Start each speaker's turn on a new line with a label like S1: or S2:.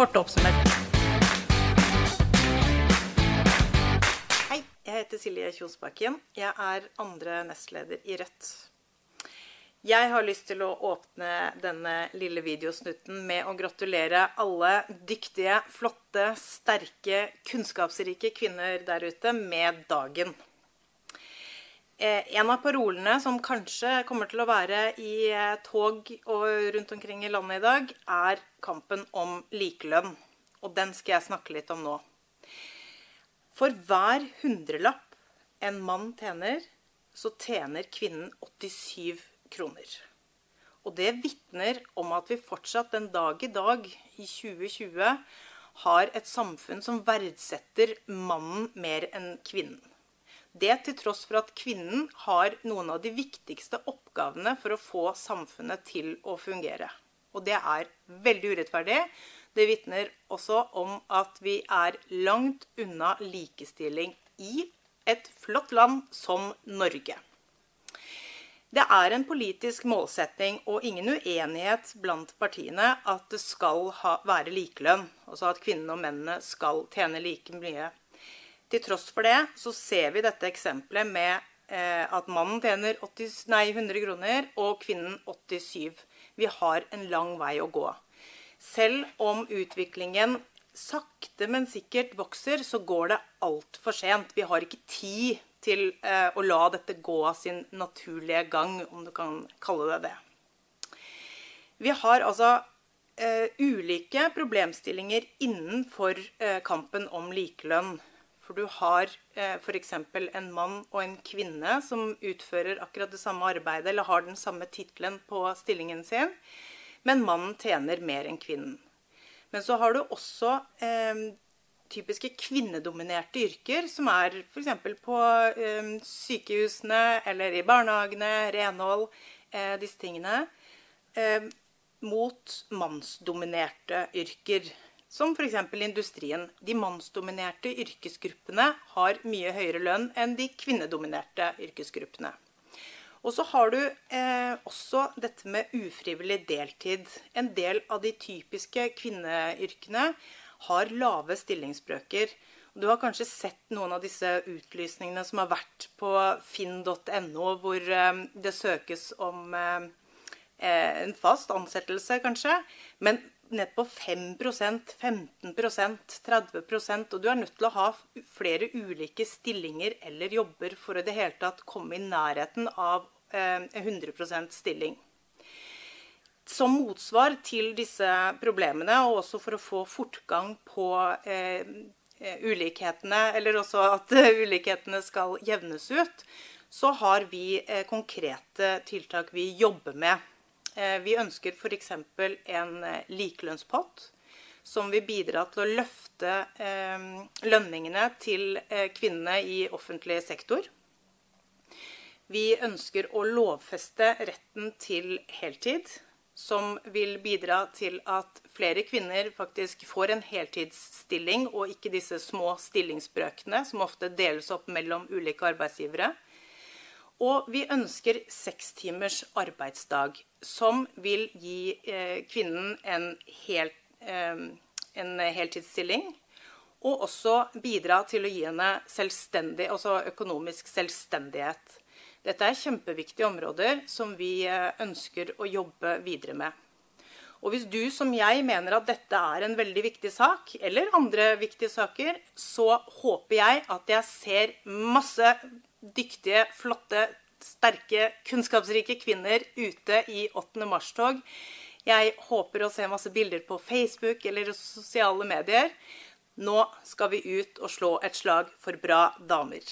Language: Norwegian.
S1: Kort oppsummert. Hei, jeg heter Silje Kjosbakken. Jeg er andre nestleder i Rødt. Jeg har lyst til å åpne denne lille videosnutten med å gratulere alle dyktige, flotte, sterke, kunnskapsrike kvinner der ute med dagen. Eh, en av parolene som kanskje kommer til å være i eh, tog og rundt omkring i landet i dag, er kampen om likelønn. Og den skal jeg snakke litt om nå. For hver hundrelapp en mann tjener, så tjener kvinnen 87 kroner. Og det vitner om at vi fortsatt den dag i dag, i 2020, har et samfunn som verdsetter mannen mer enn kvinnen. Det til tross for at kvinnen har noen av de viktigste oppgavene for å få samfunnet til å fungere. Og det er veldig urettferdig. Det vitner også om at vi er langt unna likestilling i et flott land som Norge. Det er en politisk målsetting og ingen uenighet blant partiene at det skal ha, være likelønn. Altså at kvinnene og mennene skal tjene like mye. Til tross for det så ser vi dette eksempelet med eh, at mannen tjener 80, nei, 100 kroner og kvinnen 87. Vi har en lang vei å gå. Selv om utviklingen sakte, men sikkert vokser, så går det altfor sent. Vi har ikke tid til eh, å la dette gå av sin naturlige gang, om du kan kalle det det. Vi har altså eh, ulike problemstillinger innenfor eh, kampen om likelønn. For du har eh, f.eks. en mann og en kvinne som utfører akkurat det samme arbeidet eller har den samme tittelen på stillingen sin, men mannen tjener mer enn kvinnen. Men så har du også eh, typiske kvinnedominerte yrker, som er f.eks. på eh, sykehusene eller i barnehagene, renhold, eh, disse tingene, eh, mot mannsdominerte yrker. Som f.eks. industrien. De mannsdominerte yrkesgruppene har mye høyere lønn enn de kvinnedominerte yrkesgruppene. Og så har du eh, også dette med ufrivillig deltid. En del av de typiske kvinneyrkene har lave stillingsbrøker. Du har kanskje sett noen av disse utlysningene som har vært på finn.no, hvor eh, det søkes om eh, eh en fast ansettelse, kanskje. Men ned på 5% 15% 30% Og du er nødt til å ha flere ulike stillinger eller jobber for å det hele tatt komme i nærheten av eh, 100 stilling. Som motsvar til disse problemene, og også for å få fortgang på eh, ulikhetene, eller også at ulikhetene skal jevnes ut, så har vi eh, konkrete tiltak vi jobber med Eh, vi ønsker f.eks. en eh, likelønnspott som vil bidra til å løfte eh, lønningene til kvinnene i offentlig sektor. Vi ønsker å lovfeste retten til heltid, som vil bidra til at flere kvinner faktisk får en heltidsstilling, og ikke disse små stillingsbrøkene som ofte deles opp mellom ulike arbeidsgivere. Og vi ønsker seks timers arbeidsdag, som vil gi eh, kvinnen en, hel, eh, en, heltidsstilling. Og også bidra til å gi henne selvstendig, altså økonomisk selvstendighet. Dette er kjempeviktige områder som vi eh, ønsker å jobbe videre med. Og hvis du som jeg mener at dette er en veldig viktig sak, eller andre viktige saker, så håper jeg at jeg ser masse dyktige, flotte, sterke, kunnskapsrike kvinner ute i 8. mars-tog. Jeg håper å se masse bilder på Facebook eller sosiale medier. Nå skal vi ut og slå et slag for bra damer.